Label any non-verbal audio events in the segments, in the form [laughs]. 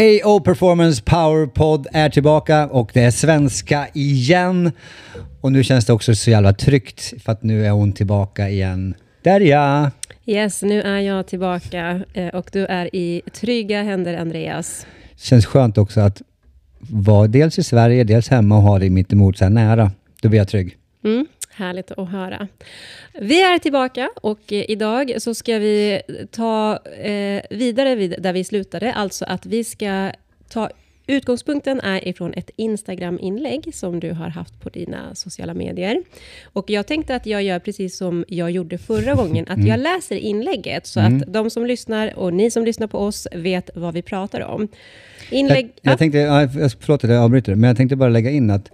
AO Performance Power Pod är tillbaka och det är svenska igen. Och nu känns det också så jävla tryggt för att nu är hon tillbaka igen. Derja! Yes, nu är jag tillbaka eh, och du är i trygga händer, Andreas. Känns skönt också att vara dels i Sverige, dels hemma och ha dig mitt emot så här nära. Då blir jag trygg. Mm, härligt att höra. Vi är tillbaka och eh, idag så ska vi ta eh, vidare vid, där vi slutade. Alltså att vi ska ta Utgångspunkten är ifrån ett Instagram-inlägg som du har haft på dina sociala medier. Och jag tänkte att jag gör precis som jag gjorde förra gången, att jag Mm. läser inlägget så att de som lyssnar och ni som lyssnar på oss vet vad vi pratar om. Inlägg... Jag, jag tänkte, jag- förlåt att jag avbryter, men jag tänkte bara lägga in att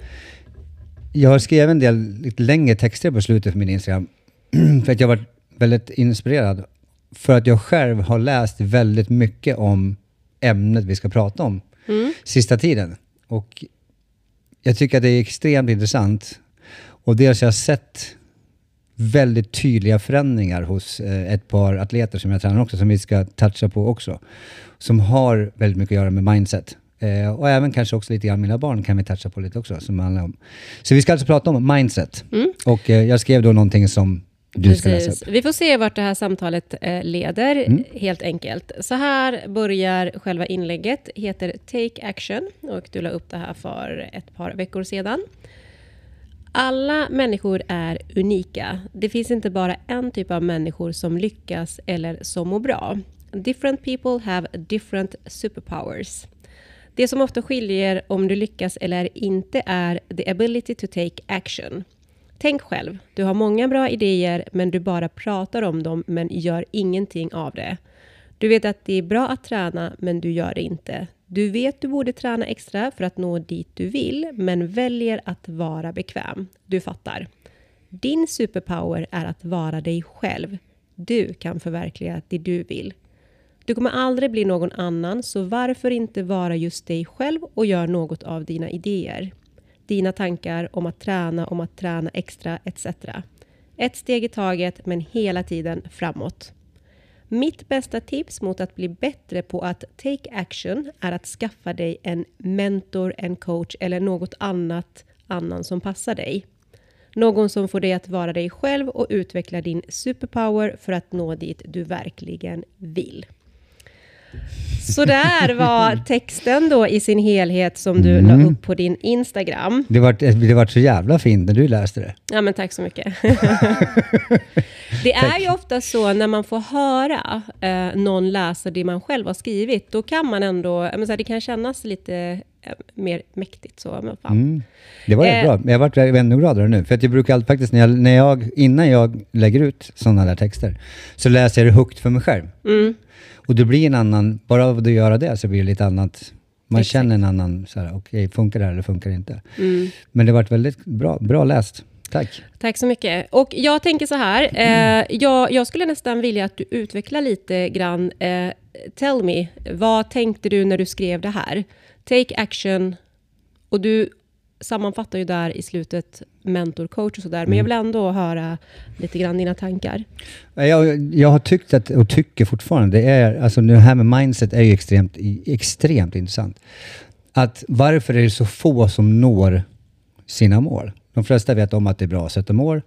jag har skrivit en del lite längre texter på slutet för min Instagram. [clears throat] för att jag har varit väldigt inspirerad. För att jag själv har läst väldigt mycket om ämnet vi ska prata om sista tiden. Och jag tycker att det är extremt intressant. Och dels har jag sett väldigt tydliga förändringar hos eh, ett par atleter som jag tränar också, som vi ska toucha på också. Som har väldigt mycket att göra med mindset. Eh, och även kanske också lite grann mina barn kan vi toucha på lite också. Som handlar om. Så vi ska alltså prata om mindset. Och eh, jag skrev då någonting som du ska läsa upp. Precis. Vi får se vart det här samtalet eh, leder, Mm. helt enkelt. Så här börjar själva inlägget, heter Take Action och du la upp det här för ett par veckor sedan. Alla människor är unika. Det finns inte bara en typ av människor som lyckas eller som mår bra. Different people have different superpowers. Det som ofta skiljer om du lyckas eller inte är the ability to take action. Tänk själv, du har många bra idéer men du bara pratar om dem men gör ingenting av det. Du vet att det är bra att träna men du gör det inte. Du vet du borde träna extra för att nå dit du vill men väljer att vara bekväm. Du fattar. Din superpower är att vara dig själv. Du kan förverkliga det du vill. Du kommer aldrig bli någon annan, så varför inte vara just dig själv och gör något av dina idéer? Dina tankar om att träna, om att träna extra etc. Ett steg i taget, men hela tiden framåt. Mitt bästa tips mot att bli bättre på att take action är att skaffa dig en mentor, en coach eller något annat annan som passar dig. Någon som får dig att vara dig själv och utveckla din superpower för att nå dit du verkligen vill. Så där var [laughs] texten då i sin helhet som du la upp på din Instagram. Det var, det var så jävla fint när du läste det. Ja, men tack så mycket. [laughs] det är ju ofta så när man får höra eh, någon läsa det man själv har skrivit, då kan man ändå, så här, det kan kännas lite mer mäktigt så, men fan. Mm. Det var Eh. bra. Jag varit ännu gladare nu. För att jag brukar alltid faktiskt, när jag, när jag, innan jag lägger ut sådana där texter, så läser jag det högt för mig själv. Mm. Och det blir en annan, bara av att göra det så blir det lite annat. Man Exakt. känner en annan, så här, okej, funkar det här eller funkar det inte? Mm. Men det har varit väldigt bra, bra läst. Tack. Tack så mycket. Och jag tänker så här, eh, [clears throat] jag, jag skulle nästan vilja att du utvecklar lite grann. Eh, tell me, vad tänkte du när du skrev det här? Take action, och du sammanfattar ju där i slutet mentor, coach och sådär, men jag vill ändå höra lite grann dina tankar. Jag, jag har tyckt att, och tycker fortfarande, det är, alltså det här med mindset är ju extremt, extremt intressant. Att varför är det så få som når sina mål? De flesta vet om att det är bra att sätta mål,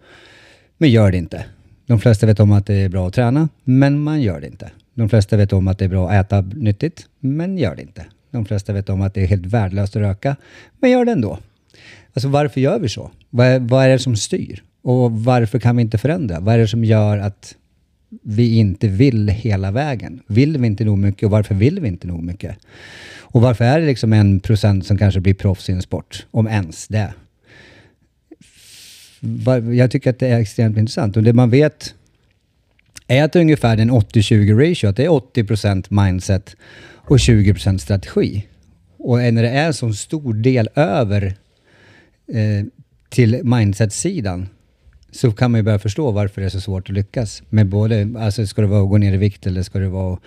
men gör det inte. De flesta vet om att det är bra att träna, men man gör det inte. De flesta vet om att det är bra att äta nyttigt, men gör det inte. De flesta vet om att det är helt värdelöst att röka, men gör det ändå. Alltså varför gör vi så? Vad är, vad är det som styr? Och varför kan vi inte förändra? Vad är det som gör att vi inte vill hela vägen? Vill vi inte nog mycket och varför vill vi inte nog mycket? Och varför är det liksom en procent som kanske blir proffs i en sport? Om ens det. Jag tycker att det är extremt intressant. Och det man vet är att det är ungefär en 80-20 ratio. Att det är 80% mindset och 20% strategi. Och när det är en så stor del över eh, till mindset-sidan så kan man ju börja förstå varför det är så svårt att lyckas. Med både, alltså ska det vara att gå ner i vikt eller ska det vara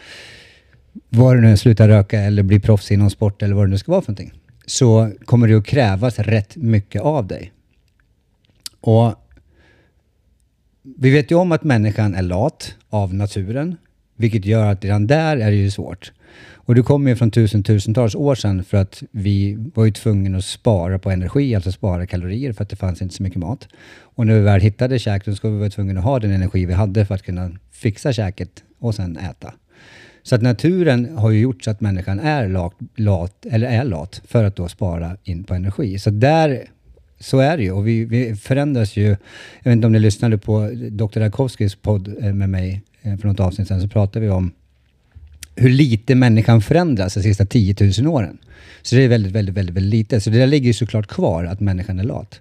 vad det nu är, sluta röka eller bli proffs i någon sport eller vad det nu ska vara för någonting. Så kommer det att krävas rätt mycket av dig. Och vi vet ju om att människan är lat av naturen, vilket gör att redan där är det ju svårt. Och det kommer ju från tusentals år sedan för att vi var ju tvungna att spara på energi, alltså spara kalorier för att det fanns inte så mycket mat. Och när vi väl hittade käk, då skulle vi vara tvungna att ha den energi vi hade för att kunna fixa käket och sen äta. Så att naturen har ju gjort så att människan är lat, lat, eller är lat för att då spara in på energi. Så där så är det ju. Och vi, vi förändras ju. Jag vet inte om ni lyssnade på Dr. Rakowskis podd eh, med mig eh, för något avsnitt sedan, så pratade vi om hur lite människan förändras de sista 10 000 åren. Så det är väldigt, väldigt, väldigt, väldigt lite. Så det där ligger ju såklart kvar, att människan är lat.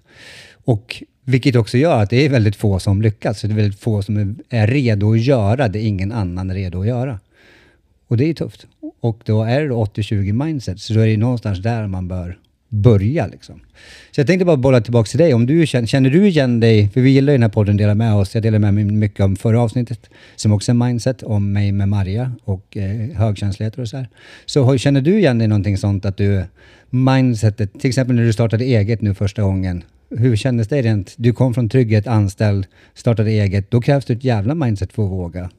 Och vilket också gör att det är väldigt få som lyckas. Så det är väldigt få som är redo att göra det ingen annan är redo att göra. Och det är ju tufft. Och då är det 80-20 mindset, så då är det någonstans där man bör börja. Liksom. Så jag tänkte bara bolla tillbaka till dig. Om du känner, känner du igen dig, för vi gillar ju den här podden, dela med oss. Jag delar med mig mycket om förra avsnittet, som också är mindset, om mig med Maria och eh, högkänsligheter och så här. Så känner du igen dig någonting sånt att du, mindsetet, till exempel när du startade eget nu första gången, hur kändes det rent? Du kom från trygghet, anställd, startade eget. Då krävs det ett jävla mindset för att våga.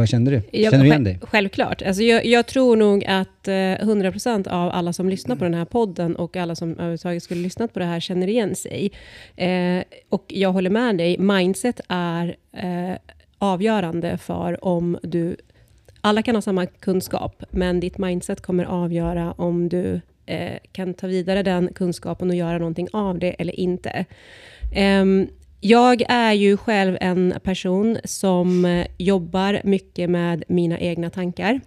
Vad kände du? Jag, Känner du igen dig? Självklart. Alltså jag, jag tror nog att eh, 100% av alla som lyssnar på den här podden och alla som överhuvudtaget skulle lyssnat på det här känner igen sig. Eh, och jag håller med dig, mindset är eh, avgörande för om du... Alla kan ha samma kunskap, men ditt mindset kommer avgöra om du eh, kan ta vidare den kunskapen och göra någonting av det eller inte. Um, jag är ju själv en person som eh, jobbar mycket med mina egna tankar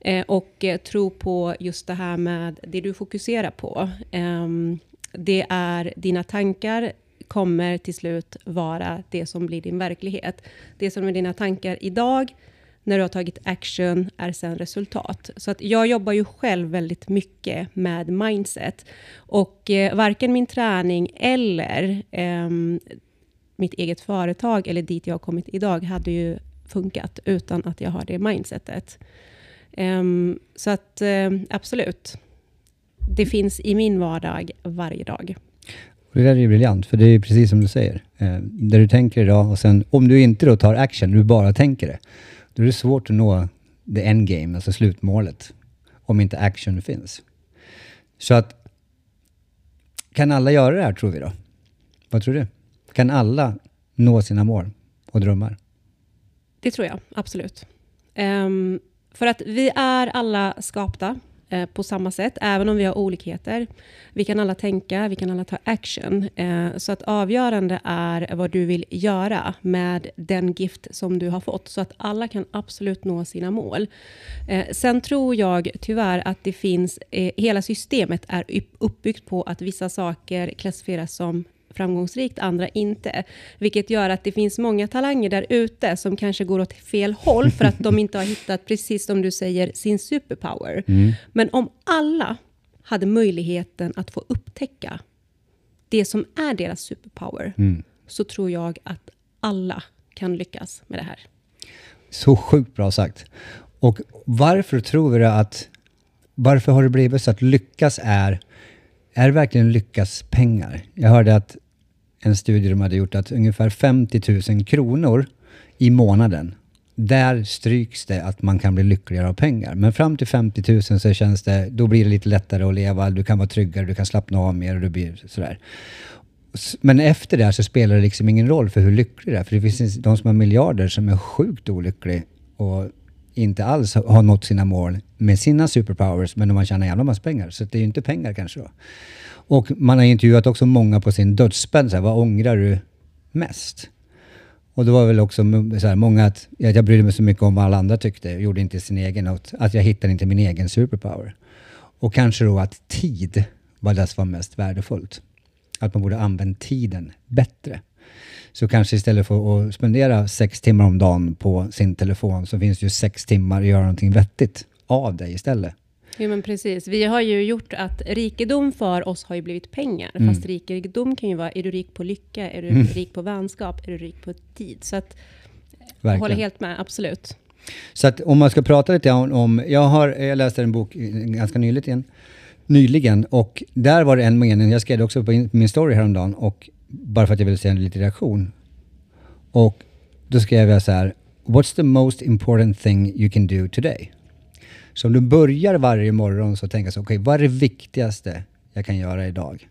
eh, och eh, tror på just det här med det du fokuserar på. Ehm, det är dina tankar kommer till slut vara det som blir din verklighet. Det som är dina tankar idag, när du har tagit action, är sen resultat. Så att jag jobbar ju själv väldigt mycket med mindset. Och eh, varken min träning eller eh, mitt eget företag eller dit jag har kommit idag hade ju funkat utan att jag har det mindsetet. Um, så att um, absolut, det finns i min vardag varje dag. Det där är ju briljant, för det är precis som du säger. Eh, där du tänker idag och sen om du inte då tar action, du bara tänker det, då är det svårt att nå the end game, alltså slutmålet, om inte action finns. Så att, kan alla göra det här tror vi då? Vad tror du? Kan alla nå sina mål och drömmar? Det tror jag, absolut. Um, för att vi är alla skapta eh, på samma sätt, även om vi har olikheter. Vi kan alla tänka, vi kan alla ta action. Eh, så att avgörande är vad du vill göra med den gift som du har fått, så att alla kan absolut nå sina mål. Eh, sen tror jag tyvärr att det finns, hela systemet är uppbyggt på att vissa saker klassifieras som framgångsrikt, andra inte. Vilket gör att det finns många talanger där ute som kanske går åt fel håll för att de inte har hittat, precis som du säger, sin superpower. Mm. Men om alla hade möjligheten att få upptäcka det som är deras superpower, mm. så tror jag att alla kan lyckas med det här. Så sjukt bra sagt. Och varför tror vi att... Varför har det blivit så att lyckas är är verkligen lyckas pengar? Jag hörde att en studie de hade gjort att ungefär 50 000 kronor i månaden, där stryks det att man kan bli lyckligare av pengar. Men fram till 50 000 så känns det, då blir det lite lättare att leva, du kan vara tryggare, du kan slappna av mer och du blir sådär. Men efter det så spelar det liksom ingen roll för hur lycklig du är. För det finns de som har miljarder som är sjukt olyckliga och inte alls har nått sina mål med sina superpowers, men de har tjänat jävla massa pengar. Så det är ju inte pengar kanske då. Och man har intervjuat också många på sin dödsbädd, vad ångrar du mest? Och det var väl också så här, många att, att jag brydde mig så mycket om vad alla andra tyckte, jag gjorde inte sin egen, att jag hittade inte min egen superpower. Och kanske då att tid var det som var mest värdefullt. Att man borde använt tiden bättre. Så kanske istället för att spendera sex timmar om dagen på sin telefon så finns det ju sex timmar att göra någonting vettigt av det istället. Jo, men precis. Vi har ju gjort att rikedom för oss har ju blivit pengar. Mm. Fast rikedom kan ju vara, är du rik på lycka, är du mm. rik på vänskap, är du rik på tid? Så att, jag håller helt med, absolut. Så att om man ska prata lite om, om jag har, jag läste en bok ganska nyligen, nyligen och där var det en mening, jag skrev också på min story häromdagen och bara för att jag ville se en liten reaktion. Och då skrev jag så här, What's the most important thing you can do today? Så om du börjar varje morgon så tänker så, okej, vad är det viktigaste jag kan göra idag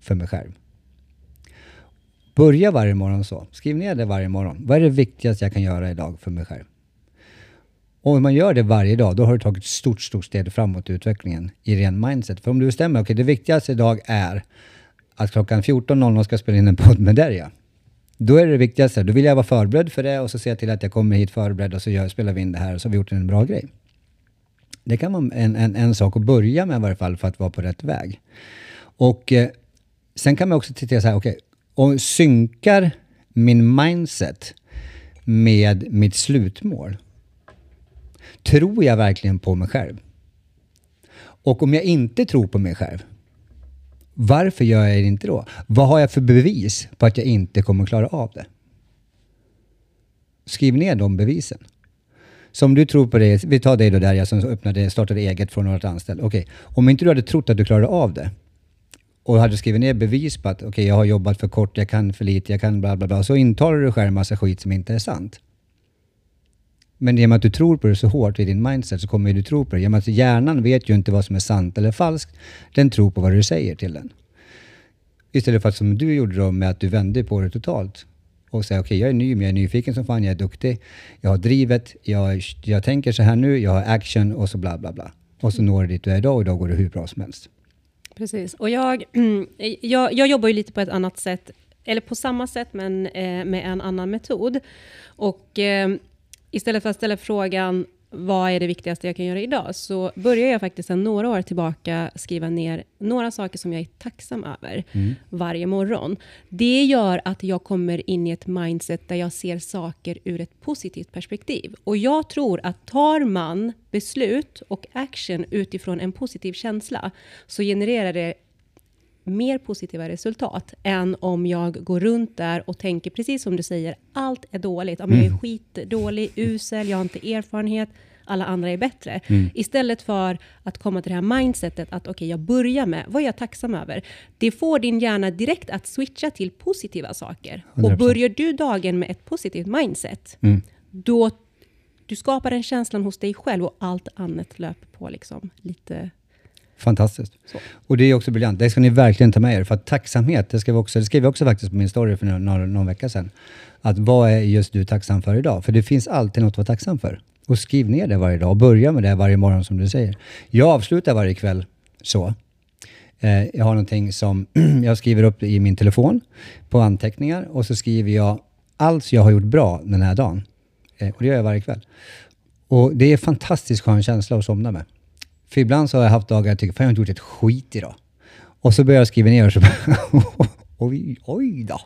för mig själv? Börja varje morgon så. Skriv ner det varje morgon. Vad är det viktigaste jag kan göra idag för mig själv? Och om man gör det varje dag, då har du tagit ett stort, stort steg framåt i utvecklingen i ren mindset. För om du bestämmer, okej, okay, det viktigaste idag är att klockan 14.00 ska jag spela in en podd med Derja. Då är det det viktigaste. Då vill jag vara förberedd för det och så ser jag till att jag kommer hit förberedd och så gör, spelar vi in det här och så har vi gjort en bra grej. Det kan vara en, en, en sak att börja med i varje fall för att vara på rätt väg. Och eh, sen kan man också titta så här, okej, okay, och synkar min mindset med mitt slutmål. Tror jag verkligen på mig själv? Och om jag inte tror på mig själv, varför gör jag det inte då? Vad har jag för bevis på att jag inte kommer klara av det? Skriv ner de bevisen. Så om du tror på det, vi tar dig då där jag som öppnade, startade eget från något anställd. Okej, okay. om inte du hade trott att du klarade av det och hade skrivit ner bevis på att okej, okay, jag har jobbat för kort, jag kan för lite, jag kan bla bla bla. Så intalar du själv en massa skit som inte är sant. Men i och med att du tror på det så hårt i din mindset så kommer du tro på det. I och med att hjärnan vet ju inte vad som är sant eller falskt. Den tror på vad du säger till den. Istället för att som du gjorde då med att du vände på det totalt och säger okej, okay, jag är ny, men jag är nyfiken som fan, jag är duktig, jag har drivet, jag, jag tänker så här nu, jag har action och så bla bla bla. Och så når du dit du är idag och idag går det hur bra som helst. Precis, och jag, [clears throat] jag, jag jobbar ju lite på ett annat sätt, eller på samma sätt men eh, med en annan metod. Och eh, istället för att ställa frågan vad är det viktigaste jag kan göra idag? Så börjar jag faktiskt sedan några år tillbaka skriva ner några saker som jag är tacksam över mm. varje morgon. Det gör att jag kommer in i ett mindset där jag ser saker ur ett positivt perspektiv. Och jag tror att tar man beslut och action utifrån en positiv känsla så genererar det mer positiva resultat än om jag går runt där och tänker precis som du säger, allt är dåligt. Mm. Jag är mm. skitdålig, usel, jag har inte erfarenhet, alla andra är bättre. Mm. Istället för att komma till det här mindsetet att okej, okay, jag börjar med, vad är jag tacksam över? Det får din hjärna direkt att switcha till positiva saker. 100%. Och börjar du dagen med ett positivt mindset, mm. då du skapar den känslan hos dig själv och allt annat löper på liksom lite Fantastiskt. Så. Och det är också briljant. Det ska ni verkligen ta med er. För att tacksamhet, det, ska vi också, det skrev jag också faktiskt på min story för någon, någon vecka sedan. Att vad är just du tacksam för idag? För det finns alltid något att vara tacksam för. Och skriv ner det varje dag och börja med det varje morgon som du säger. Jag avslutar varje kväll så. Eh, jag har någonting som [clears throat] jag skriver upp i min telefon på anteckningar och så skriver jag allt jag har gjort bra den här dagen. Eh, och det gör jag varje kväll. Och det är en fantastiskt skön känsla att somna med. För ibland så har jag haft dagar jag tycker, fan jag har inte gjort ett skit idag. Och så börjar jag skriva ner och så [laughs] oj, oj då.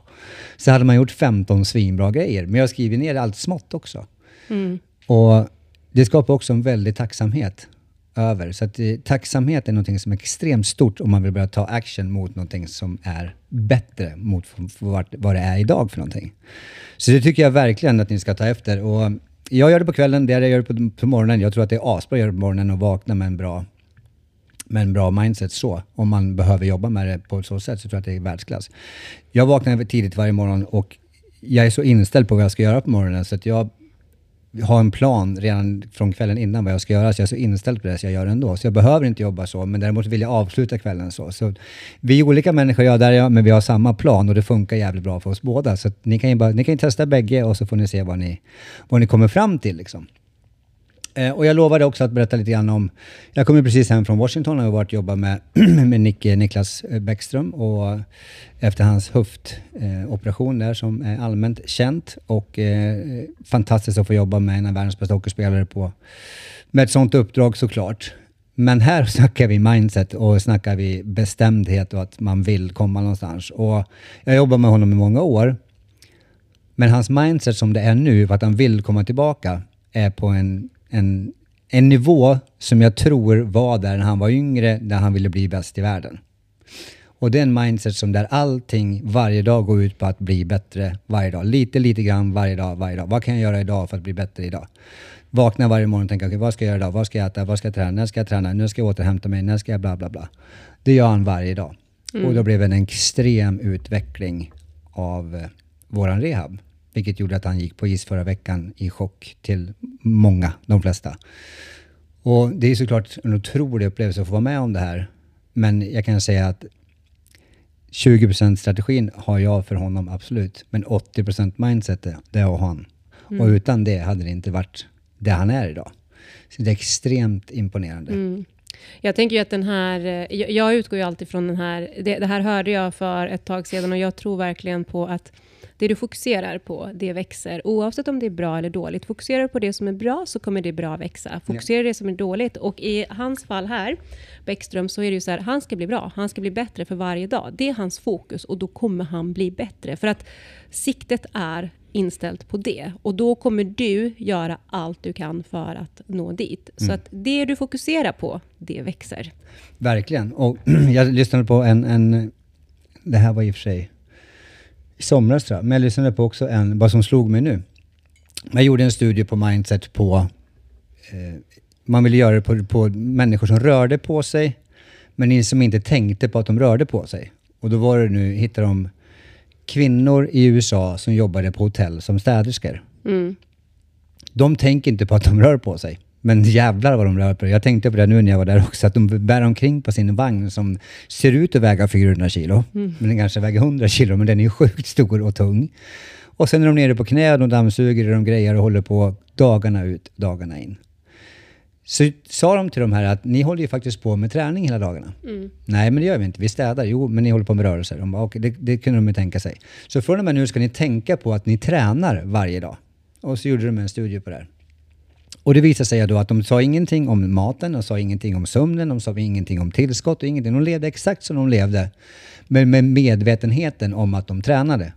Så hade man gjort 15 svinbra grejer. Men jag skriver ner allt smått också. Mm. Och det skapar också en väldig tacksamhet över. Så att, eh, tacksamhet är något som är extremt stort om man vill börja ta action mot någonting som är bättre mot vad det är idag för någonting. Så det tycker jag verkligen att ni ska ta efter. Och jag gör det på kvällen, det jag gör det på, på morgonen. Jag tror att det är asbra att göra det på morgonen och vakna med en bra med en bra mindset så. Om man behöver jobba med det på så sätt så tror jag att det är världsklass. Jag vaknar tidigt varje morgon och jag är så inställd på vad jag ska göra på morgonen så att jag ha en plan redan från kvällen innan vad jag ska göra, så jag är så inställd på det så jag gör det ändå. Så jag behöver inte jobba så, men däremot vill jag avsluta kvällen så. så vi är olika människor, jag där jag, men vi har samma plan och det funkar jävligt bra för oss båda. Så ni kan ju bara, ni kan ju testa bägge och så får ni se vad ni, vad ni kommer fram till. Liksom. Eh, och jag lovade också att berätta lite grann om... Jag kommer precis hem från Washington och har varit och jobbat med, [clears throat] med Nick, Niklas eh, Bäckström och efter hans höftoperation eh, där som är allmänt känt och eh, fantastiskt att få jobba med en av världens bästa hockeyspelare på, med ett sånt uppdrag såklart. Men här [laughs] snackar vi mindset och snackar vi bestämdhet och att man vill komma någonstans. Och jag jobbar med honom i många år. Men hans mindset som det är nu, för att han vill komma tillbaka, är på en en, en nivå som jag tror var där när han var yngre, där han ville bli bäst i världen. Och det är en mindset som där allting varje dag går ut på att bli bättre varje dag. Lite, lite grann varje dag, varje dag. Vad kan jag göra idag för att bli bättre idag? Vakna varje morgon och tänka, okay, vad ska jag göra idag? Vad ska jag äta? Vad ska jag träna? När ska jag träna? När ska jag återhämta mig? När ska jag bla bla bla? Det gör han varje dag. Mm. Och då blev det en extrem utveckling av eh, våran rehab. Vilket gjorde att han gick på is förra veckan i chock till många, de flesta. Och det är såklart en otrolig upplevelse att få vara med om det här. Men jag kan säga att 20% strategin har jag för honom, absolut. Men 80% mindsetet, det har han. Mm. Och utan det hade det inte varit det han är idag. Så det är extremt imponerande. Mm. Jag tänker ju att den här, eh, jag jag utgår ju alltid från den här, det, det här hörde jag för ett tag sedan och jag tror verkligen på att det du fokuserar på, det växer. Oavsett om det är bra eller dåligt. Fokuserar du på det som är bra så kommer det bra växa. Fokuserar du det som är dåligt. Och i hans fall här, Bäckström, så är det ju så här, han ska bli bra. Han ska bli bättre för varje dag. Det är hans fokus och då kommer han bli bättre. För att siktet är inställt på det. Och då kommer du göra allt du kan för att nå dit. Så att det du fokuserar på, det växer. Verkligen. Och [clears throat] jag lyssnade på en, en, det här var i och för sig i somras tror jag, men jag lyssnade på också en, vad som slog mig nu. Jag gjorde en studie på mindset på, eh, man ville göra det på, på människor som rörde på sig, men som inte tänkte på att de rörde på sig. Och då var det nu, hittade de kvinnor i USA som jobbade på hotell som städerskor. Mm. De tänker inte på att de rör på sig. Men jävlar vad de rör på sig. Jag tänkte på det nu när jag var där också, att de bär omkring på sin vagn som ser ut att väga 400 kilo. Men den kanske väger 100 kilo, men den är ju sjukt stor och tung. Och sen är de nere på knä, de dammsuger och de grejer och håller på dagarna ut, dagarna in. Så sa de till de här att ni håller ju faktiskt på med träning hela dagarna. Nej, men det gör vi inte. Vi städar. Jo, men ni håller på med rörelser. De bara, okej, det, det kunde de ju tänka sig. Så från och med nu ska ni tänka på att ni tränar varje dag. Och så gjorde de en studie på det här. Och det visade sig då att de sa ingenting om maten, de sa ingenting om sömnen, de sa ingenting om tillskott och ingenting. De levde exakt som de levde. Men med medvetenheten om att de tränade.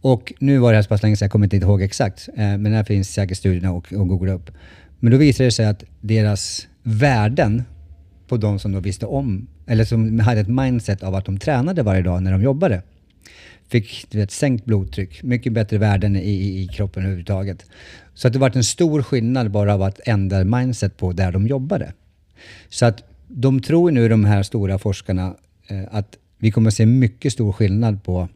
Och nu var det här så pass länge sedan, jag kommer inte ihåg exakt. Eh, men här finns säkert studierna och, och googla upp. Men då visade det sig att deras värden på de som då visste om, eller som hade ett mindset av att de tränade varje dag när de jobbade, fick du vet, sänkt blodtryck, mycket bättre värden i, i, i kroppen överhuvudtaget. Så att det varit en stor skillnad bara av att ändra mindset på där de jobbade. Så att de tror nu, de här stora forskarna, eh, att vi kommer att se mycket stor skillnad på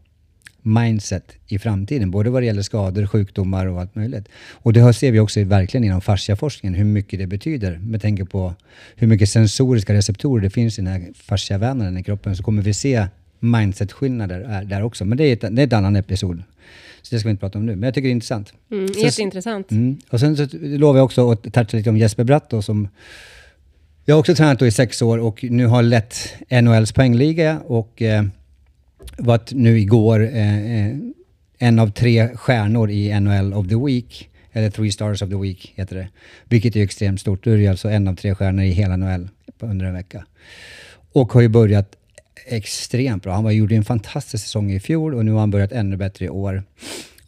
mindset i framtiden, både vad det gäller skador, sjukdomar och allt möjligt. Och det här ser vi också verkligen inom fasciaforskningen, hur mycket det betyder. Med tanke på hur mycket sensoriska receptorer det finns i den här fasciavävnaden i kroppen, så kommer vi se mindset-skillnader är- där också. Men det är, ett, det är ett annan episod. Så det ska vi inte prata om nu, men jag tycker det är intressant. Mm, Så- jätteintressant. Mm. Och sen så lovar jag också att toucha lite om Jesper Bratt då, som jag har också tränat i sex år och nu har lett NHLs poängliga och eh, varit nu igår eh, eh, en av tre stjärnor i NHL of the Week, eller Three Stars of the Week heter det. Vilket är extremt stort. Då är alltså en av tre stjärnor i hela NHL under en vecka. Och har ju börjat extremt bra. Han var, gjorde en fantastisk säsong i fjol och nu har han börjat ännu bättre i år.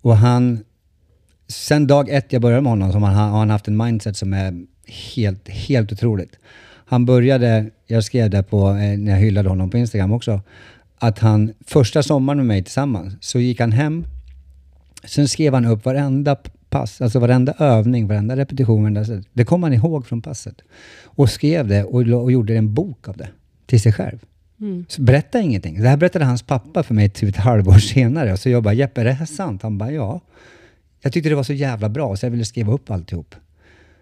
Och han sen dag ett jag började med honom så har han, haft en mindset som är helt, helt otroligt. Han började, jag skrev det på, eh, när jag hyllade honom på Instagram också, att han första sommaren med mig tillsammans så gick han hem, sen skrev han upp varenda pass, alltså varenda övning, varenda repetition, varenda, det kom han ihåg från passet. Och skrev det och, och gjorde en bok av det till sig själv. Så berätta ingenting. Det här berättade hans pappa för mig typ ett halvår [laughs] senare. Så jag bara, Jeppe, är det här sant? Han bara, ja. Jag tyckte det var så jävla bra så jag ville skriva upp alltihop.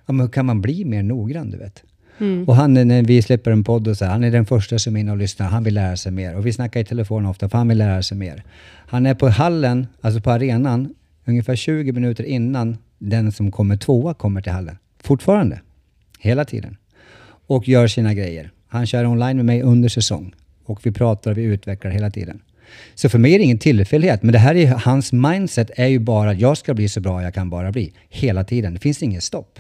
Ja, men hur kan man bli mer noggrann, du vet? Och han, när vi släpper en podd och så här, han är den första som är inne och lyssnar. Han vill lära sig mer. Och vi snackar i telefon ofta, för han vill lära sig mer. Han är på hallen, alltså på arenan, ungefär 20 minuter innan den som kommer tvåa kommer till hallen. Fortfarande. Hela tiden. Och gör sina grejer. Han kör online med mig under säsong. Och vi pratar och vi utvecklar hela tiden. Så för mig är det ingen tillfällighet. Men det här är hans mindset är ju bara att jag ska bli så bra jag kan bara bli. Hela tiden. Det finns ingen stopp.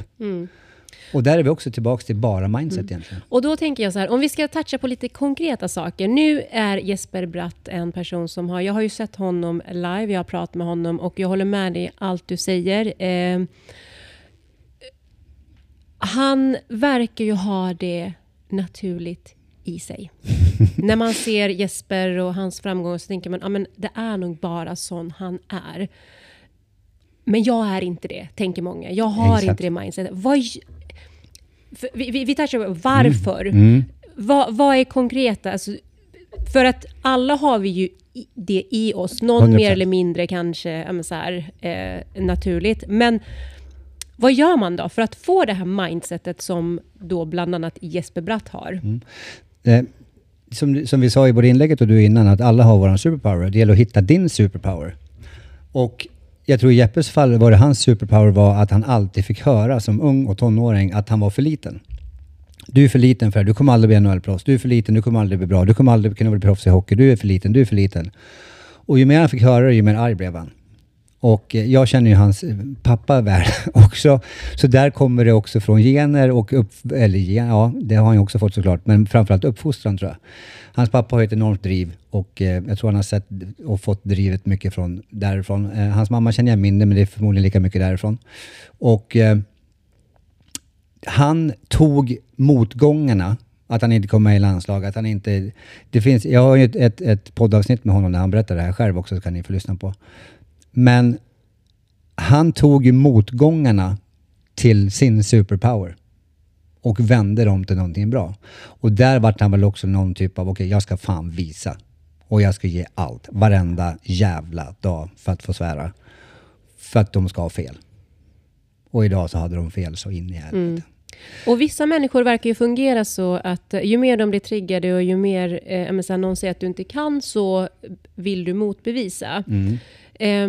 Och där är vi också tillbaka till bara mindset egentligen. Och då tänker jag så här, om vi ska toucha på lite konkreta saker. Nu är Jesper Bratt en person som har, jag har ju sett honom live, jag har pratat med honom och jag håller med dig i allt du säger. Eh, han verkar ju ha det naturligt i sig. [laughs] När man ser Jesper och hans framgångar så tänker man, men det är nog bara sån han är. Men jag är inte det, tänker många. Jag har Exakt. inte det mindsetet. Vad, för, vi, vi, vi touchar på varför. Mm. Vad, vad är konkreta? Alltså, för att alla har vi ju det i oss. Någon 100%. mer eller mindre kanske så här, eh, naturligt. Men Vad gör man då för att få det här mindsetet som då bland annat Jesper Bratt har? Eh, som, som vi sa i både inlägget och du innan, att alla har våran superpower. Det gäller att hitta din superpower. Och jag tror i Jeppes fall var det hans superpower var att han alltid fick höra som ung och tonåring att han var för liten. Du är för liten för det, du kommer aldrig bli NHL-proffs. Du är för liten, du kommer aldrig bli bra. Du kommer aldrig kunna bli proffs i hockey. Du är för liten, du är för liten. Och ju mer han fick höra det, ju mer arg blev han. Och eh, jag känner ju hans eh, pappa väl [laughs] också. Så där kommer det också från gener och upp, eller gen, ja, det har han ju också fått såklart, men framförallt uppfostran tror jag. Hans pappa har ett enormt driv och eh, jag tror han har sett och fått drivet mycket från därifrån. Eh, hans mamma känner jag mindre, men det är förmodligen lika mycket därifrån. Och eh, han tog motgångarna, att han inte kom med i landslaget, att han inte... Det finns, jag har ju ett, ett, ett poddavsnitt med honom där han berättar det här själv också, så kan ni få lyssna på. Men han tog ju motgångarna till sin superpower och vände dem till någonting bra. Och där vart han väl också någon typ av, okej okay, jag ska fan visa. Och jag ska ge allt, varenda jävla dag för att få svära. För att de ska ha fel. Och idag så hade de fel så in i helvete. Mm. Och vissa människor verkar ju fungera så att eh, ju mer de blir triggade och ju mer eh, någon säger att du inte kan så vill du motbevisa. Mm. Eh,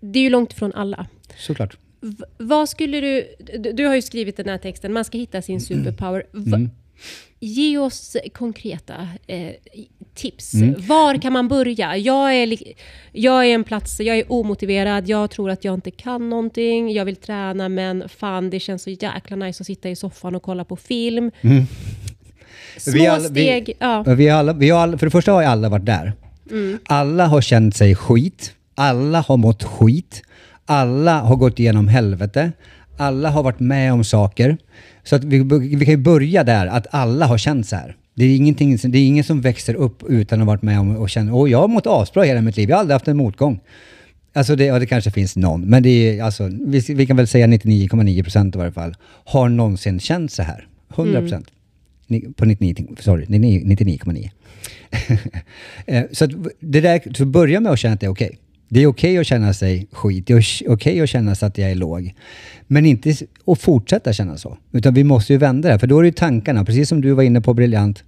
det är ju långt ifrån alla. Såklart. V vad skulle du... Du har ju skrivit den här texten, man ska hitta sin superpower. Mm. Ge oss konkreta eh, tips. Mm. Var kan man börja? Jag är, jag är en plats, jag är omotiverad, jag tror att jag inte kan någonting, jag vill träna men fan det känns så jäkla nice att sitta i soffan och kolla på film. Mm. Små vi alla, steg. Vi, ja. vi alla, vi alla, för det första har ju alla varit där. Mm. Alla har känt sig skit. Alla har mått skit. Alla har gått igenom helvete. Alla har varit med om saker. Så att vi, vi kan ju börja där, att alla har känt så här. Det är, ingenting, det är ingen som växer upp utan att ha varit med om och känner åh, jag har mått asbra hela mitt liv. Jag har aldrig haft en motgång. Alltså det, ja, det kanske finns någon, men det är, alltså, vi, vi kan väl säga 99,9 procent i varje fall, har någonsin känt så här. 100 procent. Mm. På 99, sorry, 99,9. [laughs] Eh, så att det där, så börja med att känna att det är okej. Okay. Det är okej okay att känna sig skit, det är okej okay att känna sig att jag är låg. Men inte att fortsätta känna så. Utan vi måste ju vända det, för då är det ju tankarna, precis som du var inne på briljant.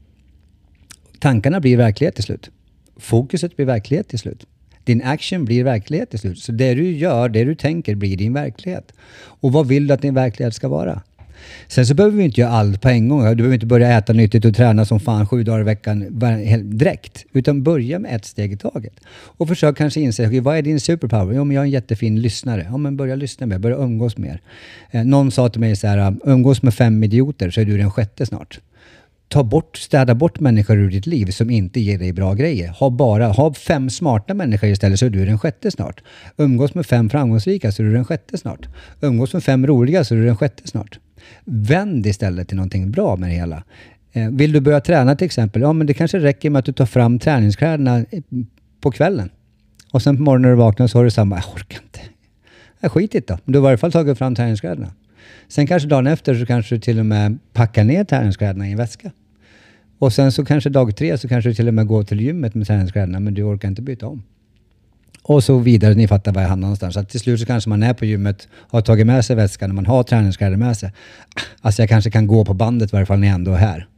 Tankarna blir verklighet till slut. Fokuset blir verklighet till slut. Din action blir verklighet till slut. Så det du gör, det du tänker blir din verklighet. Och vad vill du att din verklighet ska vara? Sen så behöver vi inte göra allt på en gång. Du behöver inte börja äta nyttigt och träna som fan sju dagar i veckan direkt. Utan börja med ett steg i taget. Och försök kanske inse, okay, vad är din superpower? Jo, men jag är en jättefin lyssnare. Ja, men börja lyssna mer, börja umgås mer. Eh, någon sa till mig så här, ah, umgås med fem idioter så är du den sjätte snart ta bort, städa bort människor ur ditt liv som inte ger dig bra grejer. Ha bara ha fem smarta människor istället så är du den sjätte snart. Umgås med fem framgångsrika så är du den sjätte snart. Umgås med fem roliga så är du den sjätte snart. Vänd istället till någonting bra med det hela. Eh, vill du börja träna till exempel? Ja, men det kanske räcker med att du tar fram träningskläderna eh, på kvällen. Och sen på morgonen när du vaknar så har du samma, jag orkar inte. Jag skit i det då. Du har i varje fall tagit fram träningskläderna. Sen kanske dagen efter så kanske du till och med packar ner träningskläderna i en väska. Och sen så kanske dag tre så kanske du till och med går till gymmet med träningskläderna men du orkar inte byta om. Och så vidare, ni fattar var jag hamnar någonstans. Så till slut så kanske man är på gymmet, har tagit med sig väskan och man har träningskläder med sig. Alltså jag kanske kan gå på bandet i varje fall när jag ändå är här.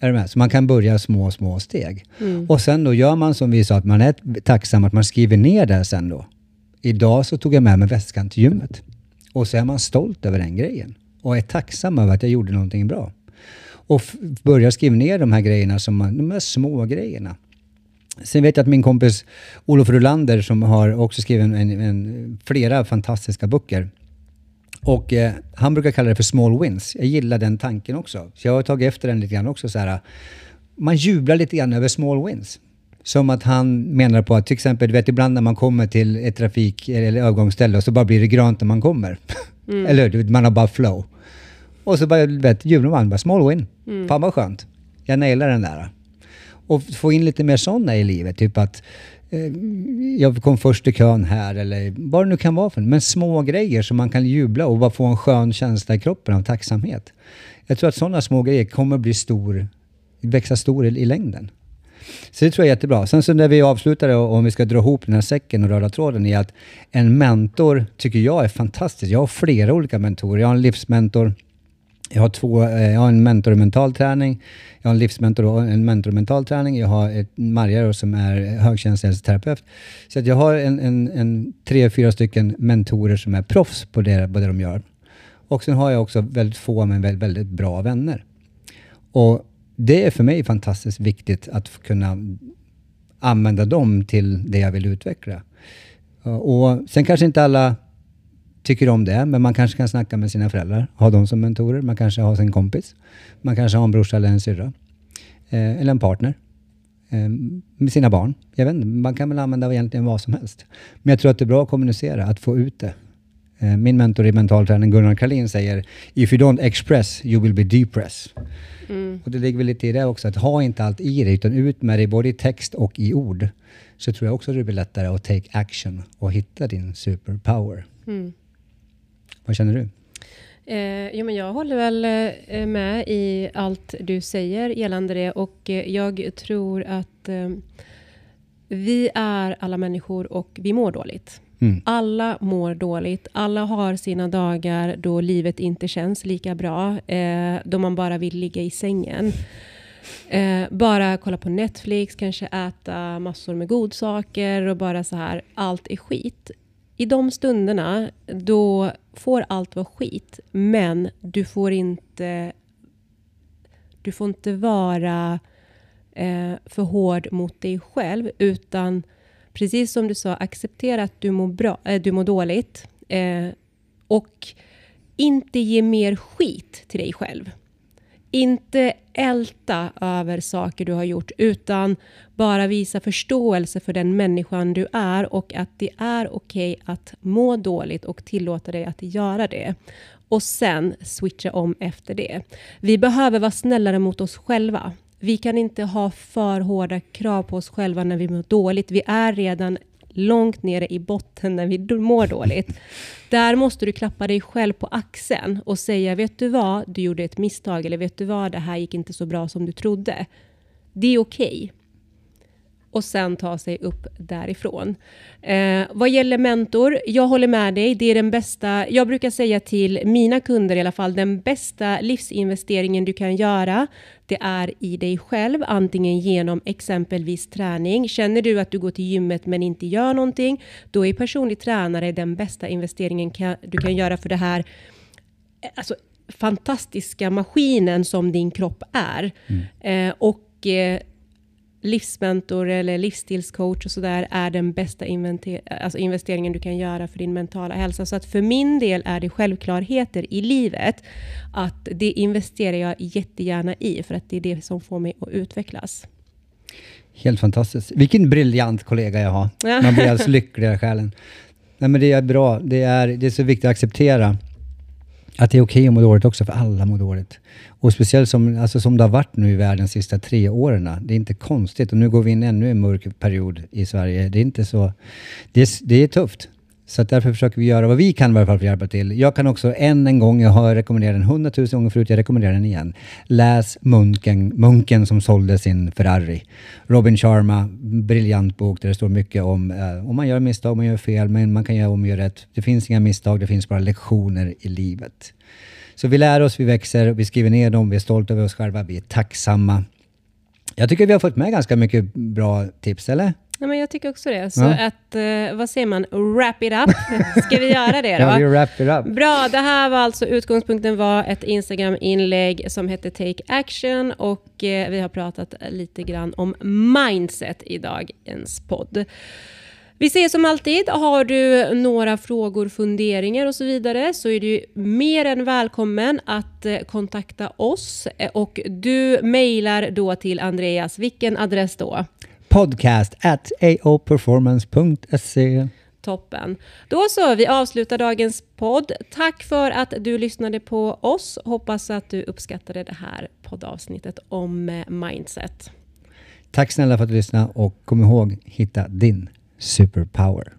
Är du med? Så man kan börja små, små steg. Mm. Och sen då gör man som vi sa, att man är tacksam att man skriver ner det sen då. Idag så tog jag med mig väskan till gymmet. Och så är man stolt över den grejen. Och är tacksam över att jag gjorde någonting bra. Och börja skriva ner de här grejerna, som man, de här små grejerna. Sen vet jag att min kompis Olof Rulander som har också skrivit en, en, flera fantastiska böcker. Och eh, han brukar kalla det för small wins. Jag gillar den tanken också. Så jag har tagit efter den lite grann också. Så här, man jublar lite grann över small wins. Som att han menar på att till exempel, du vet ibland när man kommer till ett trafik eller övergångsställe och så bara blir det grönt när man kommer. Mm. [laughs] eller man har bara flow. Och så bara, vet, jublar man. Bara, small win. Mm. Fan vad skönt. Jag nailar den där. Och få in lite mer sådana i livet. Typ att eh, jag kom först i kön här eller vad det nu kan vara för Men små grejer som man kan jubla och bara få en skön känsla i kroppen av tacksamhet. Jag tror att sådana små grejer kommer bli stor, växa stor i, i längden. Så det tror jag är jättebra. Sen så när vi avslutar det, och om vi ska dra ihop den här säcken och röda tråden, är att en mentor tycker jag är fantastisk. Jag har flera olika mentorer. Jag har en livsmentor, jag har, två, eh, jag har en mentor i mental träning, jag har en livsmentor och en mentor i mental träning, jag har ett Marja som är högkänslighetsterapeut. Så att jag har en, en, en, tre, fyra stycken mentorer som är proffs på det, på det de gör. Och sen har jag också väldigt få men väldigt, väldigt bra vänner. Och det är för mig fantastiskt viktigt att kunna använda dem till det jag vill utveckla. Och sen kanske inte alla tycker om det, men man kanske kan snacka med sina föräldrar, ha dem som mentorer. Man kanske har sin kompis. Man kanske har en brorsa eller en syrra. Eh, eller en partner. Eh, med sina barn. Jag vet inte, man kan väl använda egentligen vad som helst. Men jag tror att det är bra att kommunicera, att få ut det. Eh, min mentor i mental träning, Gunnar Karlin, säger If you don't express, you will be depressed. Mm. Och det ligger väl lite i det också, att ha inte allt i dig, utan ut med det både i text och i ord. Så tror jag också att det blir lättare att take action och hitta din superpower. Mm. Vad känner du? Eh, jo, men jag håller väl eh, med i allt du säger gällande det och eh, jag tror att eh, vi är alla människor och vi mår dåligt. Mm. Alla mår dåligt. Alla har sina dagar då livet inte känns lika bra. Då man bara vill ligga i sängen. Bara kolla på Netflix, kanske äta massor med godsaker och bara så här, allt är skit. I de stunderna, då får allt vara skit, men du får inte, du får inte vara eh, för hård mot dig själv, utan precis som du sa, acceptera att du mår, bra, äh, du mår dåligt eh, och inte ge mer skit till dig själv. Inte älta över saker du har gjort, utan bara visa förståelse för den människan du är och att det är okej okay att må dåligt och tillåta dig att göra det. Och sen switcha om efter det. Vi behöver vara snällare mot oss själva. Vi kan inte ha för hårda krav på oss själva när vi mår dåligt. Vi är redan långt nere i botten när vi mår dåligt. Där måste du klappa dig själv på axeln och säga, vet du vad, du gjorde ett misstag, eller vet du vad, det här gick inte så bra som du trodde. Det är okej. Okay och sen ta sig upp därifrån. Eh, vad gäller mentor, jag håller med dig. Det är den bästa, jag brukar säga till mina kunder i alla fall, den bästa livsinvesteringen du kan göra, det är i dig själv, antingen genom exempelvis träning. Känner du att du går till gymmet men inte gör någonting, då är personlig tränare den bästa investeringen du kan göra för det här alltså, fantastiska maskinen som din kropp är. Mm. Eh, och eh, livsmentor eller livsstilscoach och sådär är den bästa alltså investeringen du kan göra för din mentala hälsa. Så att för min del är det självklarheter i livet att det investerar jag jättegärna i för att det är det som får mig att utvecklas. Helt fantastiskt. Vilken briljant kollega jag har. Man blir alldeles lycklig i själen. Nej, men det är bra. Det är, det är så viktigt att acceptera att det är okej okay att må dåligt också, för alla mår dåligt. Och speciellt som, alltså som det har varit nu i världen de sista tre åren. Det är inte konstigt. Och nu går vi in ännu en mörk period i Sverige. Det är inte så... Det är, det är tufft. Så därför försöker vi göra vad vi kan i alla fall för att hjälpa till. Jag kan också än en gång, jag har rekommenderat den hundratusen gånger förut, jag rekommenderar den igen. Läs Munken, Munken som sålde sin Ferrari. Robin Sharma, briljant bok där det står mycket om eh, om man gör misstag, man gör fel, men man kan göra om och göra rätt. Det finns inga misstag, det finns bara lektioner i livet. Så vi lär oss, vi växer, vi skriver ner dem, vi är stolta över oss själva, vi är tacksamma. Jag tycker vi har fått med ganska mycket bra tips, eller? Ja, men jag tycker också det. Så ja. att, eh, vad säger man, wrap it up. [laughs] Ska vi göra det då? ja, vi wrap it up. Bra, det här var alltså utgångspunkten var ett Instagram-inlägg som hette Take Action och eh, vi har pratat lite grann om mindset i dagens podd. Vi ses som alltid. Har du några frågor, funderingar och så vidare så är du mer än välkommen att eh, kontakta oss och du mejlar då till Andreas. Vilken adress då? Podcast at aoperformance.se. Toppen. Då så, vi avslutar dagens podd. Tack för att du lyssnade på oss. Hoppas att du uppskattade det här poddavsnittet om eh, mindset. Tack snälla för att du lyssnade och kom ihåg, hitta din superpower.